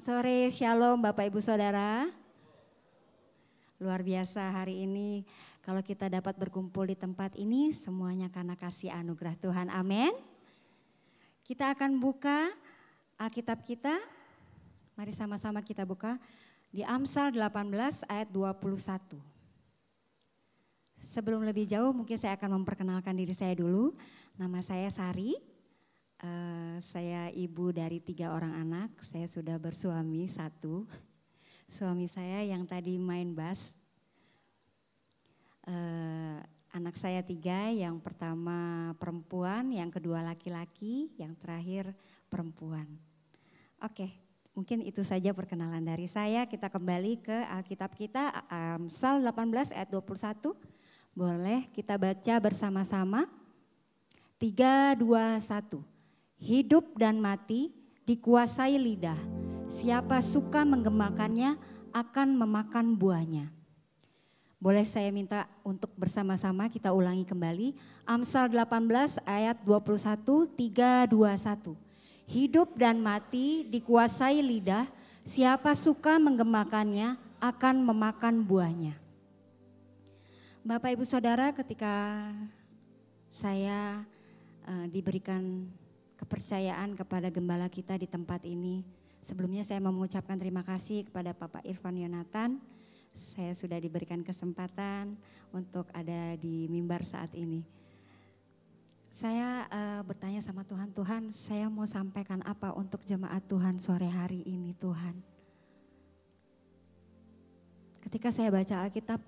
Selamat sore, Shalom Bapak Ibu Saudara. Luar biasa hari ini kalau kita dapat berkumpul di tempat ini semuanya karena kasih anugerah Tuhan. Amin. Kita akan buka Alkitab kita. Mari sama-sama kita buka di Amsal 18 ayat 21. Sebelum lebih jauh mungkin saya akan memperkenalkan diri saya dulu. Nama saya Sari. Uh, saya ibu dari tiga orang anak. Saya sudah bersuami satu. Suami saya yang tadi main bass. Uh, anak saya tiga, yang pertama perempuan, yang kedua laki-laki, yang terakhir perempuan. Oke, mungkin itu saja perkenalan dari saya. Kita kembali ke Alkitab kita, Amsal 18 ayat 21. Boleh kita baca bersama-sama. 3, 2, 1. Hidup dan mati dikuasai lidah. Siapa suka menggemakannya akan memakan buahnya. Boleh saya minta untuk bersama-sama kita ulangi kembali. Amsal 18 ayat 21, 3, 2, 1. Hidup dan mati dikuasai lidah, siapa suka menggemakannya akan memakan buahnya. Bapak ibu saudara ketika saya uh, diberikan kepercayaan kepada gembala kita di tempat ini. Sebelumnya saya mengucapkan terima kasih kepada Bapak Irfan Yonatan. Saya sudah diberikan kesempatan untuk ada di mimbar saat ini. Saya uh, bertanya sama Tuhan, Tuhan saya mau sampaikan apa untuk jemaat Tuhan sore hari ini Tuhan. Ketika saya baca Alkitab,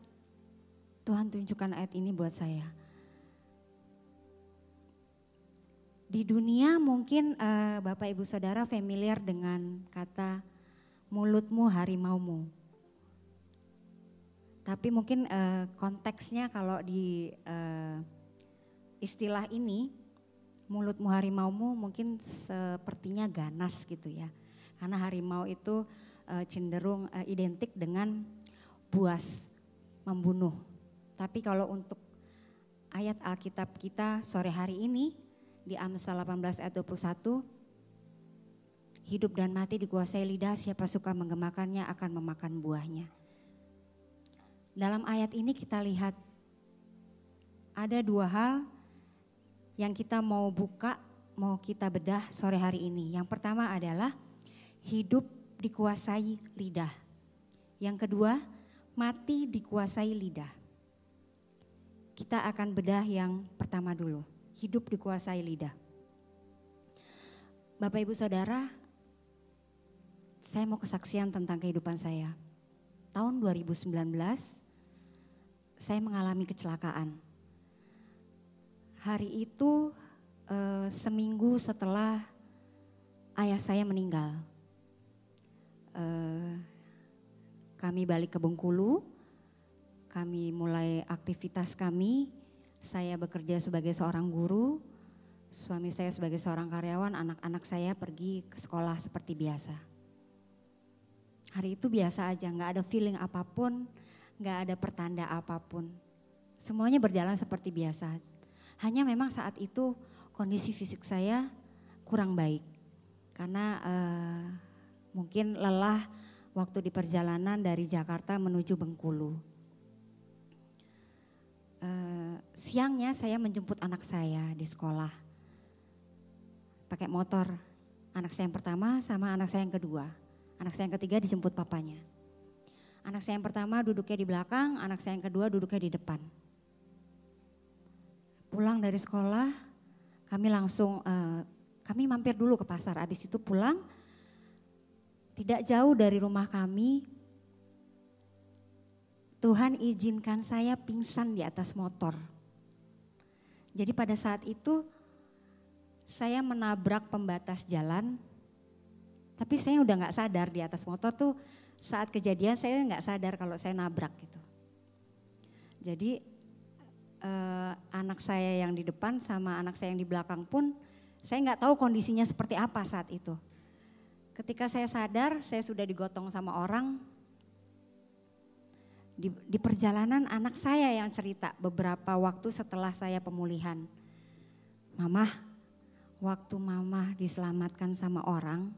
Tuhan tunjukkan ayat ini buat saya Di dunia mungkin uh, Bapak Ibu Saudara familiar dengan kata mulutmu harimaumu. Tapi mungkin uh, konteksnya kalau di uh, istilah ini mulutmu harimaumu mungkin sepertinya ganas gitu ya. Karena harimau itu uh, cenderung uh, identik dengan buas, membunuh. Tapi kalau untuk ayat Alkitab kita sore hari ini di Amsal 18 ayat 21, hidup dan mati dikuasai lidah, siapa suka menggemakannya akan memakan buahnya. Dalam ayat ini kita lihat ada dua hal yang kita mau buka, mau kita bedah sore hari ini. Yang pertama adalah hidup dikuasai lidah. Yang kedua, mati dikuasai lidah. Kita akan bedah yang pertama dulu hidup dikuasai lidah. Bapak Ibu Saudara, saya mau kesaksian tentang kehidupan saya. Tahun 2019, saya mengalami kecelakaan. Hari itu eh, seminggu setelah ayah saya meninggal. Eh, kami balik ke Bengkulu, kami mulai aktivitas kami saya bekerja sebagai seorang guru, suami saya sebagai seorang karyawan, anak-anak saya pergi ke sekolah seperti biasa. Hari itu biasa aja, nggak ada feeling apa pun, nggak ada pertanda apa pun. Semuanya berjalan seperti biasa. Hanya memang saat itu kondisi fisik saya kurang baik. Karena uh, mungkin lelah waktu di perjalanan dari Jakarta menuju Bengkulu uh, siangnya saya menjemput anak saya di sekolah. Pakai motor. Anak saya yang pertama sama anak saya yang kedua. Anak saya yang ketiga dijemput papanya. Anak saya yang pertama duduknya di belakang, anak saya yang kedua duduknya di depan. Pulang dari sekolah, kami langsung, uh, kami mampir dulu ke pasar. Habis itu pulang, tidak jauh dari rumah kami, Tuhan izinkan saya pingsan di atas motor. Jadi pada saat itu saya menabrak pembatas jalan, tapi saya udah nggak sadar di atas motor tuh saat kejadian saya nggak sadar kalau saya nabrak gitu. Jadi eh, anak saya yang di depan sama anak saya yang di belakang pun saya nggak tahu kondisinya seperti apa saat itu. Ketika saya sadar, saya sudah digotong sama orang, di, di perjalanan anak saya yang cerita beberapa waktu setelah saya pemulihan. Mama, waktu mama diselamatkan sama orang,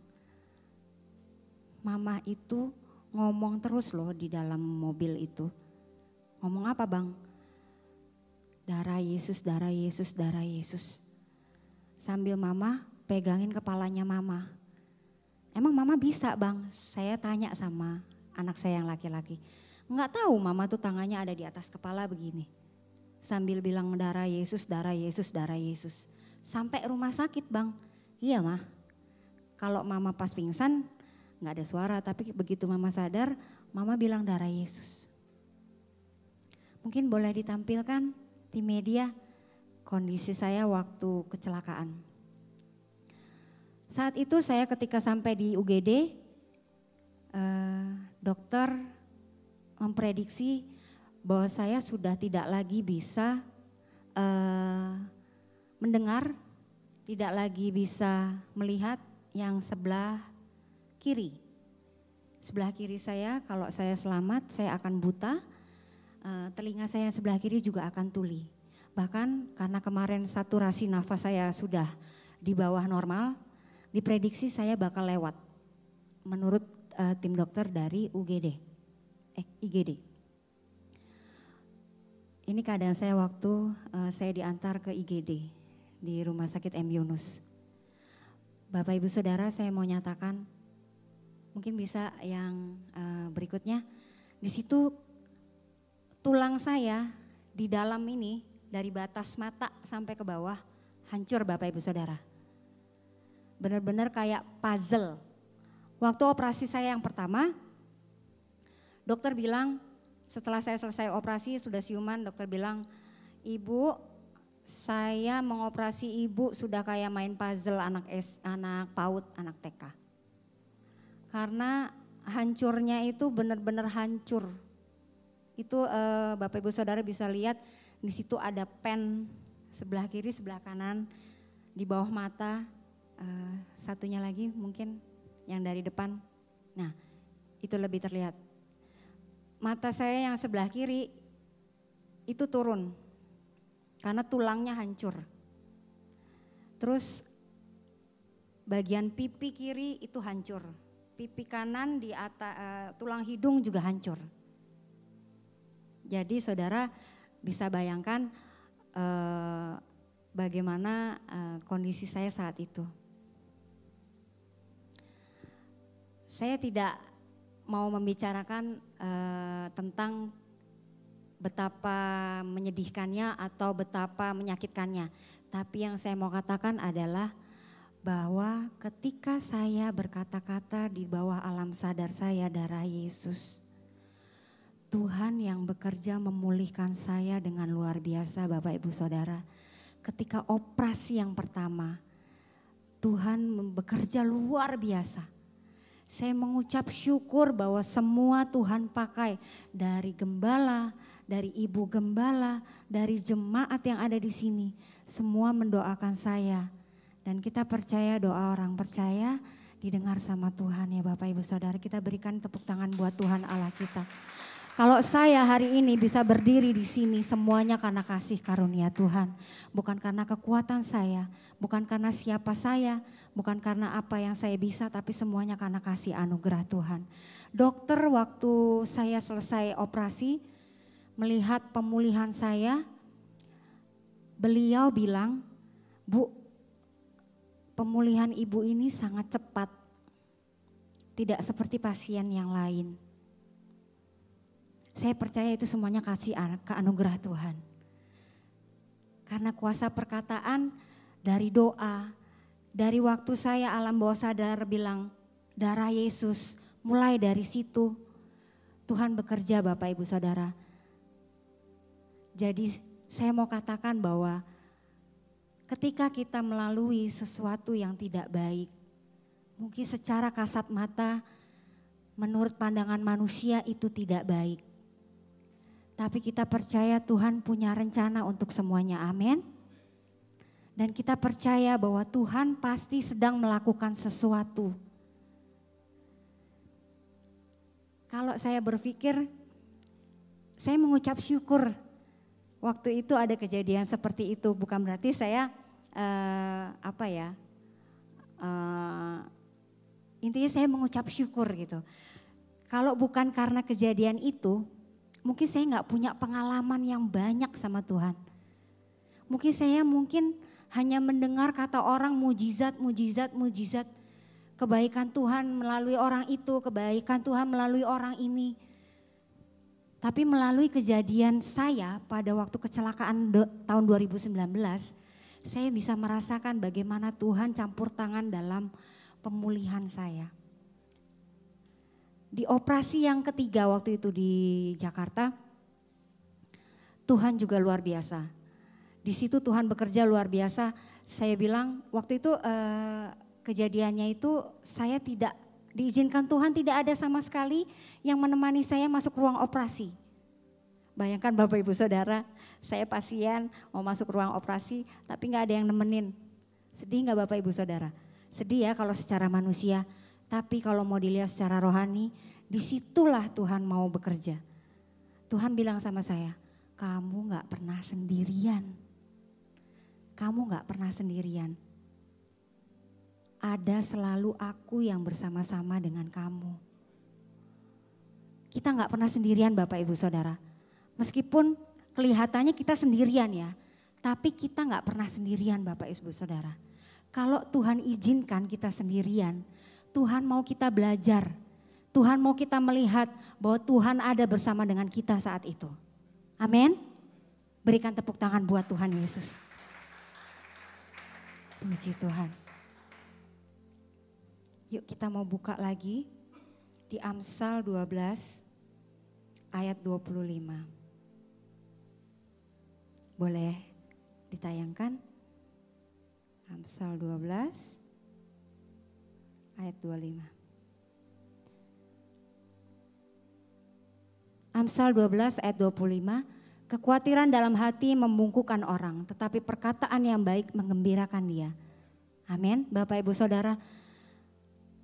mama itu ngomong terus loh di dalam mobil itu. Ngomong apa bang? Darah Yesus, darah Yesus, darah Yesus. Sambil mama pegangin kepalanya mama. Emang mama bisa bang? Saya tanya sama anak saya yang laki-laki. Enggak tahu mama tuh tangannya ada di atas kepala begini. Sambil bilang darah Yesus, darah Yesus, darah Yesus. Sampai rumah sakit bang. Iya mah, kalau mama pas pingsan nggak ada suara, tapi begitu mama sadar, mama bilang darah Yesus. Mungkin boleh ditampilkan di media kondisi saya waktu kecelakaan. Saat itu saya ketika sampai di UGD, eh, dokter memprediksi bahwa saya sudah tidak lagi bisa eh, mendengar tidak lagi bisa melihat yang sebelah kiri. Sebelah kiri saya kalau saya selamat saya akan buta, uh, telinga saya sebelah kiri juga akan tuli. Bahkan karena kemarin saturasi nafas saya sudah di bawah normal, diprediksi saya bakal lewat menurut uh, tim dokter dari UGD, eh IGD. Ini keadaan saya waktu uh, saya diantar ke IGD di Rumah Sakit M Yunus. Bapak Ibu Saudara saya mau nyatakan, mungkin bisa yang uh, berikutnya, di situ tulang saya di dalam ini dari batas mata sampai ke bawah hancur Bapak Ibu Saudara. Benar-benar kayak puzzle. Waktu operasi saya yang pertama, dokter bilang setelah saya selesai operasi sudah siuman, dokter bilang, ibu saya mengoperasi ibu sudah kayak main puzzle anak S, anak PAUD, anak TK. Karena hancurnya itu benar-benar hancur. Itu eh, Bapak Ibu Saudara bisa lihat di situ ada pen sebelah kiri, sebelah kanan, di bawah mata, eh, satunya lagi mungkin yang dari depan. Nah, itu lebih terlihat. Mata saya yang sebelah kiri itu turun karena tulangnya hancur. Terus bagian pipi kiri itu hancur. Pipi kanan di atas uh, tulang hidung juga hancur. Jadi saudara bisa bayangkan uh, bagaimana uh, kondisi saya saat itu. Saya tidak mau membicarakan uh, tentang betapa menyedihkannya atau betapa menyakitkannya. Tapi yang saya mau katakan adalah bahwa ketika saya berkata-kata di bawah alam sadar saya darah Yesus, Tuhan yang bekerja memulihkan saya dengan luar biasa Bapak Ibu Saudara. Ketika operasi yang pertama, Tuhan bekerja luar biasa. Saya mengucap syukur bahwa semua Tuhan pakai dari gembala, dari ibu gembala, dari jemaat yang ada di sini, semua mendoakan saya. Dan kita percaya doa orang percaya didengar sama Tuhan ya Bapak Ibu Saudara. Kita berikan tepuk tangan buat Tuhan Allah kita. Kalau saya hari ini bisa berdiri di sini semuanya karena kasih karunia Tuhan. Bukan karena kekuatan saya, bukan karena siapa saya, bukan karena apa yang saya bisa, tapi semuanya karena kasih anugerah Tuhan. Dokter waktu saya selesai operasi, melihat pemulihan saya, beliau bilang, Bu, pemulihan ibu ini sangat cepat. Tidak seperti pasien yang lain. Saya percaya itu semuanya kasih keanugerah Tuhan. Karena kuasa perkataan dari doa, dari waktu saya alam bawah sadar bilang, darah Yesus, mulai dari situ Tuhan bekerja Bapak Ibu Saudara jadi saya mau katakan bahwa ketika kita melalui sesuatu yang tidak baik, mungkin secara kasat mata menurut pandangan manusia itu tidak baik. Tapi kita percaya Tuhan punya rencana untuk semuanya, amin. Dan kita percaya bahwa Tuhan pasti sedang melakukan sesuatu. Kalau saya berpikir, saya mengucap syukur waktu itu ada kejadian seperti itu bukan berarti saya uh, apa ya uh, Intinya saya mengucap syukur gitu. Kalau bukan karena kejadian itu, mungkin saya nggak punya pengalaman yang banyak sama Tuhan. Mungkin saya mungkin hanya mendengar kata orang mujizat, mujizat, mujizat. Kebaikan Tuhan melalui orang itu, kebaikan Tuhan melalui orang ini. Tapi melalui kejadian saya pada waktu kecelakaan tahun 2019, saya bisa merasakan bagaimana Tuhan campur tangan dalam pemulihan saya. Di operasi yang ketiga waktu itu di Jakarta, Tuhan juga luar biasa di situ Tuhan bekerja luar biasa. Saya bilang waktu itu eh, kejadiannya itu saya tidak diizinkan Tuhan tidak ada sama sekali yang menemani saya masuk ruang operasi. Bayangkan Bapak Ibu Saudara, saya pasien mau masuk ruang operasi tapi nggak ada yang nemenin. Sedih nggak Bapak Ibu Saudara? Sedih ya kalau secara manusia, tapi kalau mau dilihat secara rohani, di situlah Tuhan mau bekerja. Tuhan bilang sama saya, kamu nggak pernah sendirian kamu gak pernah sendirian. Ada selalu aku yang bersama-sama dengan kamu. Kita gak pernah sendirian Bapak Ibu Saudara. Meskipun kelihatannya kita sendirian ya, tapi kita gak pernah sendirian Bapak Ibu Saudara. Kalau Tuhan izinkan kita sendirian, Tuhan mau kita belajar. Tuhan mau kita melihat bahwa Tuhan ada bersama dengan kita saat itu. Amin. Berikan tepuk tangan buat Tuhan Yesus. Puji Tuhan. Yuk kita mau buka lagi di Amsal 12 ayat 25. Boleh ditayangkan? Amsal 12 ayat 25. Amsal 12 ayat 25 Kekhawatiran dalam hati membungkukan orang, tetapi perkataan yang baik menggembirakan dia. Amin. Bapak Ibu Saudara,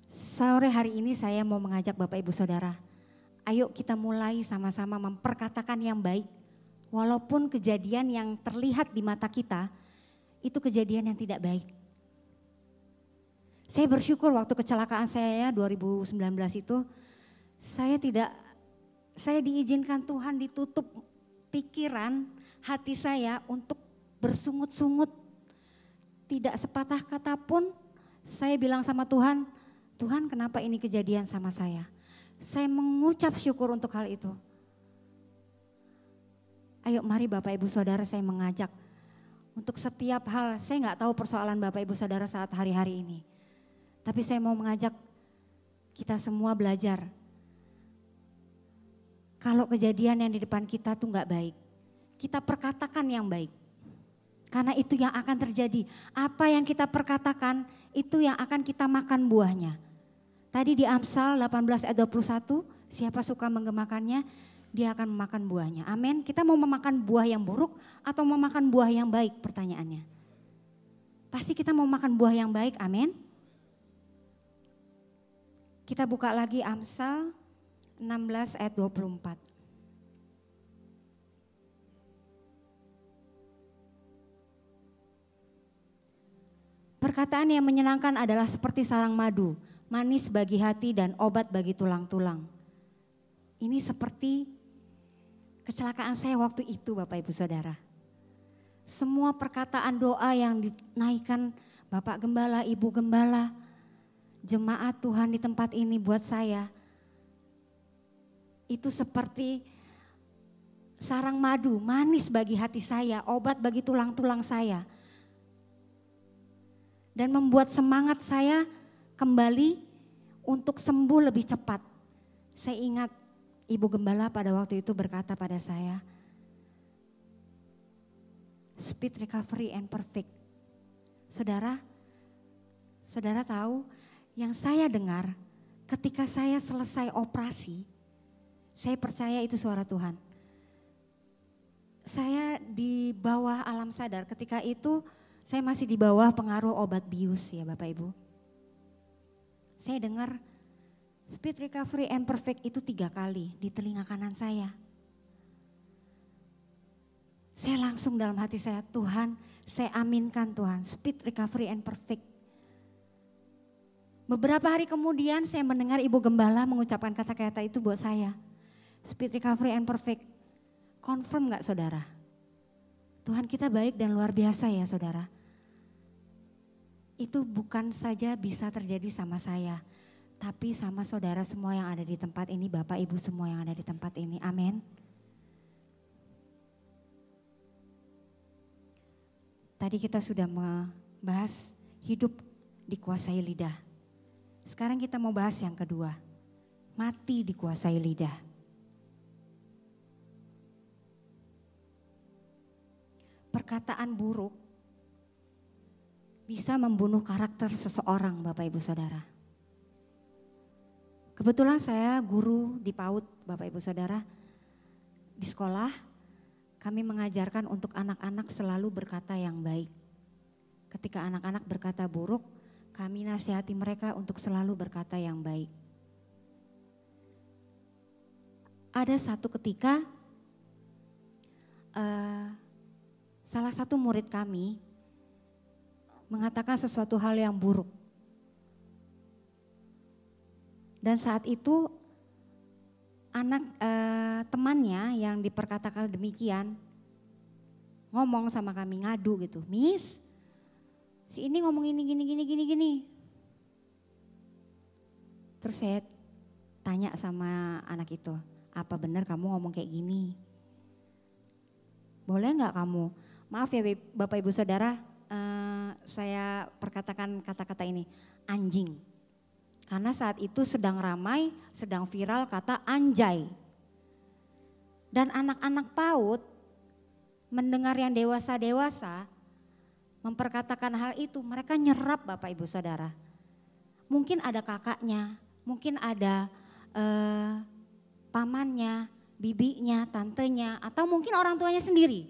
sore hari ini saya mau mengajak Bapak Ibu Saudara, ayo kita mulai sama-sama memperkatakan yang baik. Walaupun kejadian yang terlihat di mata kita, itu kejadian yang tidak baik. Saya bersyukur waktu kecelakaan saya 2019 itu, saya tidak, saya diizinkan Tuhan ditutup pikiran hati saya untuk bersungut-sungut. Tidak sepatah kata pun saya bilang sama Tuhan, Tuhan kenapa ini kejadian sama saya? Saya mengucap syukur untuk hal itu. Ayo mari Bapak Ibu Saudara saya mengajak untuk setiap hal, saya nggak tahu persoalan Bapak Ibu Saudara saat hari-hari ini. Tapi saya mau mengajak kita semua belajar kalau kejadian yang di depan kita tuh nggak baik, kita perkatakan yang baik. Karena itu yang akan terjadi. Apa yang kita perkatakan itu yang akan kita makan buahnya. Tadi di Amsal 18 ayat 21, siapa suka menggemakannya, dia akan memakan buahnya. Amin. Kita mau memakan buah yang buruk atau memakan buah yang baik pertanyaannya. Pasti kita mau makan buah yang baik, amin. Kita buka lagi Amsal 16 ayat 24. Perkataan yang menyenangkan adalah seperti sarang madu, manis bagi hati dan obat bagi tulang-tulang. Ini seperti kecelakaan saya waktu itu Bapak Ibu Saudara. Semua perkataan doa yang dinaikkan Bapak Gembala, Ibu Gembala, jemaat Tuhan di tempat ini buat saya, itu seperti sarang madu, manis bagi hati saya, obat bagi tulang-tulang saya. Dan membuat semangat saya kembali untuk sembuh lebih cepat. Saya ingat Ibu Gembala pada waktu itu berkata pada saya, speed recovery and perfect. Saudara, saudara tahu yang saya dengar ketika saya selesai operasi, saya percaya itu suara Tuhan. Saya di bawah alam sadar, ketika itu saya masih di bawah pengaruh obat bius ya Bapak Ibu. Saya dengar speed recovery and perfect itu tiga kali di telinga kanan saya. Saya langsung dalam hati saya, Tuhan saya aminkan Tuhan, speed recovery and perfect. Beberapa hari kemudian saya mendengar Ibu Gembala mengucapkan kata-kata itu buat saya. Speed recovery and perfect. Confirm gak saudara? Tuhan kita baik dan luar biasa ya saudara. Itu bukan saja bisa terjadi sama saya. Tapi sama saudara semua yang ada di tempat ini, Bapak Ibu semua yang ada di tempat ini. Amin. Tadi kita sudah membahas hidup dikuasai lidah. Sekarang kita mau bahas yang kedua. Mati dikuasai lidah. Perkataan buruk bisa membunuh karakter seseorang Bapak Ibu Saudara. Kebetulan saya guru di PAUD Bapak Ibu Saudara. Di sekolah kami mengajarkan untuk anak-anak selalu berkata yang baik. Ketika anak-anak berkata buruk, kami nasihati mereka untuk selalu berkata yang baik. Ada satu ketika uh, salah satu murid kami mengatakan sesuatu hal yang buruk. Dan saat itu anak uh, temannya yang diperkatakan demikian ngomong sama kami ngadu gitu, Miss si ini ngomong ini gini gini gini gini. Terus saya tanya sama anak itu, apa benar kamu ngomong kayak gini? Boleh nggak kamu? Maaf ya Bapak Ibu Saudara, uh, saya perkatakan kata-kata ini, anjing. Karena saat itu sedang ramai, sedang viral kata anjay. Dan anak-anak PAUD mendengar yang dewasa-dewasa memperkatakan hal itu, mereka nyerap Bapak Ibu Saudara. Mungkin ada kakaknya, mungkin ada eh, pamannya, bibinya, tantenya, atau mungkin orang tuanya sendiri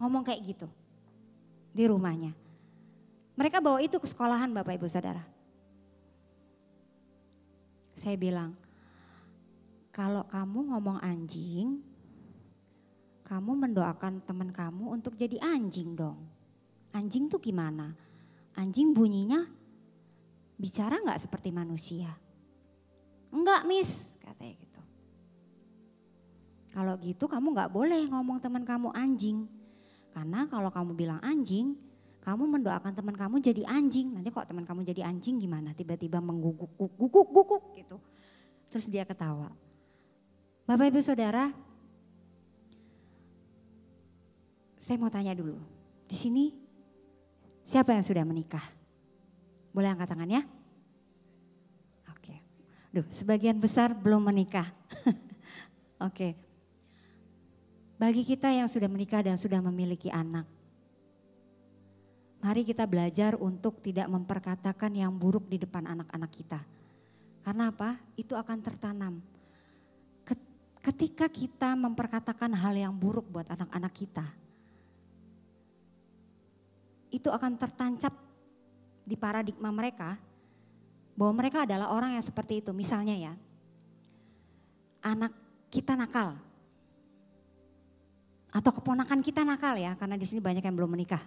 ngomong kayak gitu di rumahnya. Mereka bawa itu ke sekolahan Bapak Ibu Saudara. Saya bilang, kalau kamu ngomong anjing, kamu mendoakan teman kamu untuk jadi anjing dong. Anjing tuh gimana? Anjing bunyinya bicara nggak seperti manusia? Enggak miss, katanya gitu. Kalau gitu kamu nggak boleh ngomong teman kamu anjing. Karena kalau kamu bilang anjing, kamu mendoakan teman kamu jadi anjing. Nanti kok teman kamu jadi anjing gimana? Tiba-tiba mengguguk, guguk, guguk, gitu. Terus dia ketawa. Bapak Ibu Saudara, saya mau tanya dulu. Di sini Siapa yang sudah menikah? Boleh angkat tangannya? Oke. Duh, sebagian besar belum menikah. Oke. Bagi kita yang sudah menikah dan sudah memiliki anak, mari kita belajar untuk tidak memperkatakan yang buruk di depan anak-anak kita. Karena apa? Itu akan tertanam. Ketika kita memperkatakan hal yang buruk buat anak-anak kita, itu akan tertancap di paradigma mereka bahwa mereka adalah orang yang seperti itu. Misalnya ya, anak kita nakal atau keponakan kita nakal ya, karena di sini banyak yang belum menikah.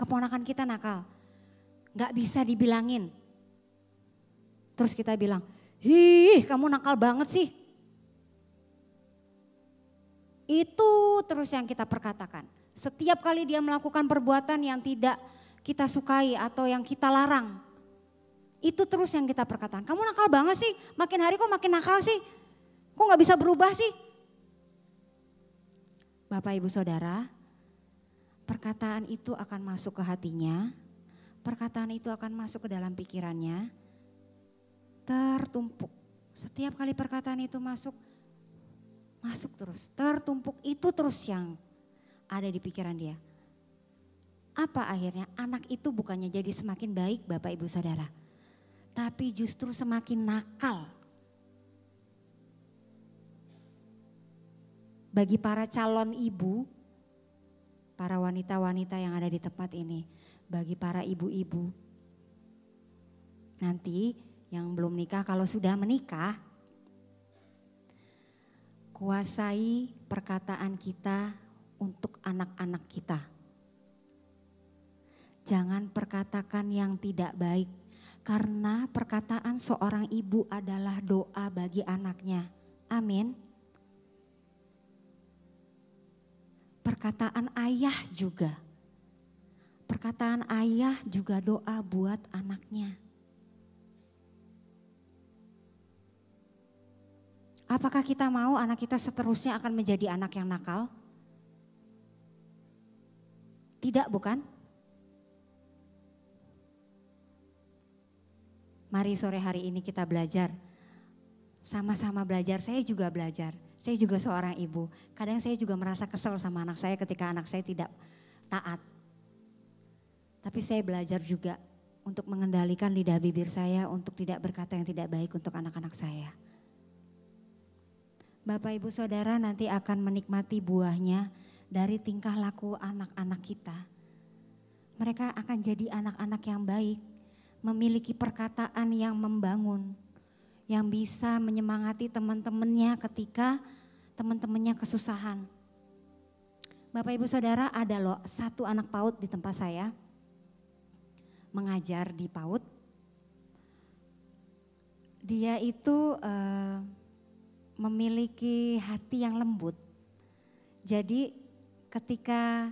Keponakan kita nakal, nggak bisa dibilangin. Terus kita bilang, hih kamu nakal banget sih. Itu terus yang kita perkatakan. Setiap kali dia melakukan perbuatan yang tidak kita sukai atau yang kita larang. Itu terus yang kita perkataan. Kamu nakal banget sih, makin hari kok makin nakal sih. Kok gak bisa berubah sih? Bapak ibu saudara, perkataan itu akan masuk ke hatinya, perkataan itu akan masuk ke dalam pikirannya, tertumpuk. Setiap kali perkataan itu masuk, masuk terus, tertumpuk itu terus yang ada di pikiran dia. Apa akhirnya? Anak itu bukannya jadi semakin baik Bapak Ibu Saudara. Tapi justru semakin nakal. Bagi para calon ibu, para wanita-wanita yang ada di tempat ini, bagi para ibu-ibu, nanti yang belum nikah kalau sudah menikah, kuasai perkataan kita untuk anak-anak kita. Jangan perkatakan yang tidak baik. Karena perkataan seorang ibu adalah doa bagi anaknya. Amin. Perkataan ayah juga. Perkataan ayah juga doa buat anaknya. Apakah kita mau anak kita seterusnya akan menjadi anak yang nakal? Tidak, bukan? Mari sore hari ini kita belajar. Sama-sama belajar, saya juga belajar. Saya juga seorang ibu. Kadang saya juga merasa kesel sama anak saya ketika anak saya tidak taat. Tapi saya belajar juga untuk mengendalikan lidah bibir saya untuk tidak berkata yang tidak baik untuk anak-anak saya. Bapak Ibu Saudara nanti akan menikmati buahnya dari tingkah laku anak-anak kita. Mereka akan jadi anak-anak yang baik, memiliki perkataan yang membangun, yang bisa menyemangati teman-temannya ketika teman-temannya kesusahan. Bapak Ibu Saudara ada loh satu anak PAUD di tempat saya mengajar di PAUD. Dia itu uh, memiliki hati yang lembut. Jadi ketika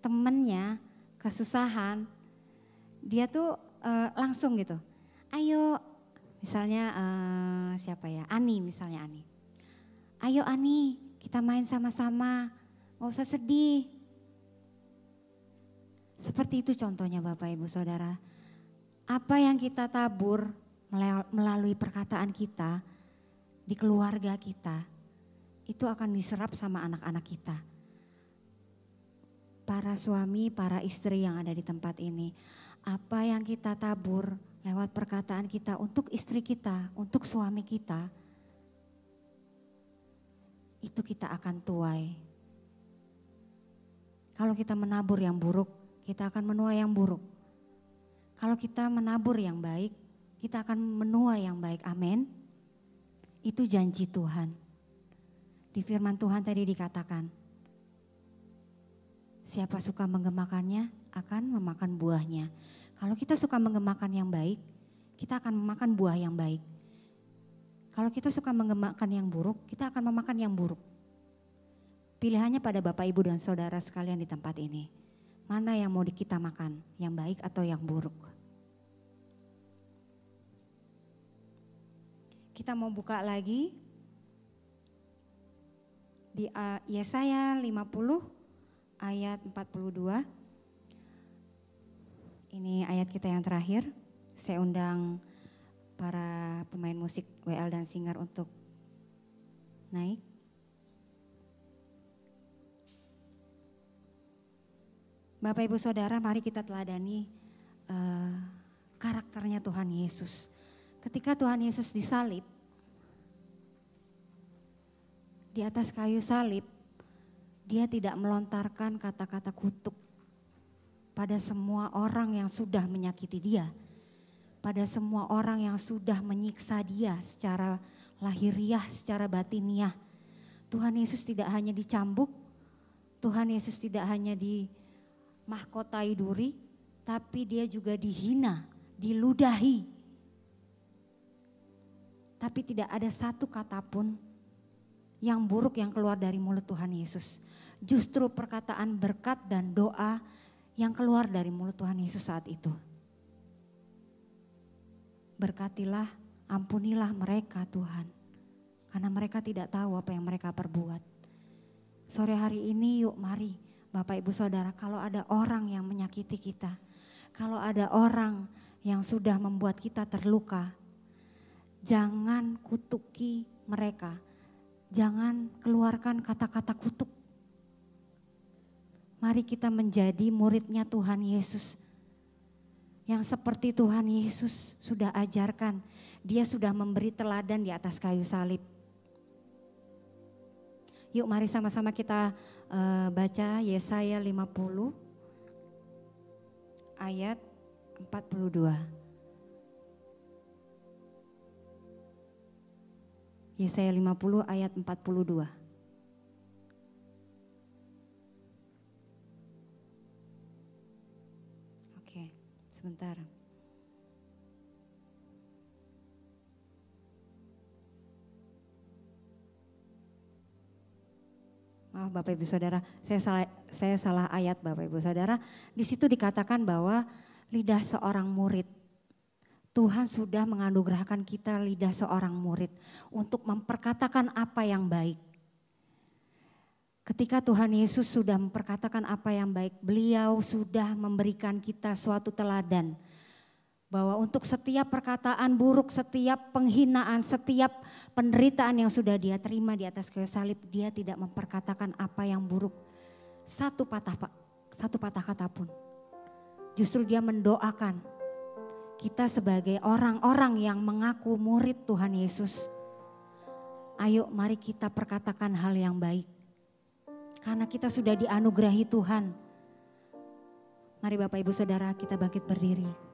temennya kesusahan, dia tuh uh, langsung gitu, ayo misalnya uh, siapa ya, Ani misalnya Ani. Ayo Ani kita main sama-sama, gak usah sedih. Seperti itu contohnya Bapak Ibu Saudara. Apa yang kita tabur melalui perkataan kita, di keluarga kita, itu akan diserap sama anak-anak kita. Para suami, para istri yang ada di tempat ini, apa yang kita tabur lewat perkataan kita untuk istri kita, untuk suami kita, itu kita akan tuai. Kalau kita menabur yang buruk, kita akan menuai yang buruk. Kalau kita menabur yang baik, kita akan menuai yang baik. Amin. Itu janji Tuhan. Di firman Tuhan tadi dikatakan, siapa suka menggemakannya akan memakan buahnya. Kalau kita suka menggemakan yang baik, kita akan memakan buah yang baik. Kalau kita suka menggemakan yang buruk, kita akan memakan yang buruk. Pilihannya pada Bapak, Ibu, dan Saudara sekalian di tempat ini. Mana yang mau kita makan, yang baik atau yang buruk? Kita mau buka lagi di Yesaya 50 ayat 42. Ini ayat kita yang terakhir. Saya undang para pemain musik WL dan singer untuk naik. Bapak Ibu Saudara, mari kita teladani uh, karakternya Tuhan Yesus Ketika Tuhan Yesus disalib, di atas kayu salib, dia tidak melontarkan kata-kata kutuk pada semua orang yang sudah menyakiti dia, pada semua orang yang sudah menyiksa dia secara lahiriah, secara batiniah. Tuhan Yesus tidak hanya dicambuk, Tuhan Yesus tidak hanya di mahkotai duri, tapi dia juga dihina, diludahi, tapi tidak ada satu kata pun yang buruk yang keluar dari mulut Tuhan Yesus. Justru perkataan berkat dan doa yang keluar dari mulut Tuhan Yesus saat itu. Berkatilah, ampunilah mereka Tuhan. Karena mereka tidak tahu apa yang mereka perbuat. Sore hari ini yuk mari Bapak Ibu Saudara kalau ada orang yang menyakiti kita. Kalau ada orang yang sudah membuat kita terluka jangan kutuki mereka. Jangan keluarkan kata-kata kutuk. Mari kita menjadi muridnya Tuhan Yesus. Yang seperti Tuhan Yesus sudah ajarkan. Dia sudah memberi teladan di atas kayu salib. Yuk mari sama-sama kita uh, baca Yesaya 50 ayat 42. Yesaya 50 ayat 42. Oke, sebentar. Maaf Bapak Ibu Saudara, saya salah, saya salah ayat Bapak Ibu Saudara. Di situ dikatakan bahwa lidah seorang murid Tuhan sudah menganugerahkan kita lidah seorang murid untuk memperkatakan apa yang baik. Ketika Tuhan Yesus sudah memperkatakan apa yang baik, beliau sudah memberikan kita suatu teladan. Bahwa untuk setiap perkataan buruk, setiap penghinaan, setiap penderitaan yang sudah dia terima di atas kayu salib, dia tidak memperkatakan apa yang buruk. Satu patah satu patah kata pun. Justru dia mendoakan kita sebagai orang-orang yang mengaku murid Tuhan Yesus. Ayo mari kita perkatakan hal yang baik karena kita sudah dianugerahi Tuhan. Mari Bapak Ibu Saudara kita bangkit berdiri.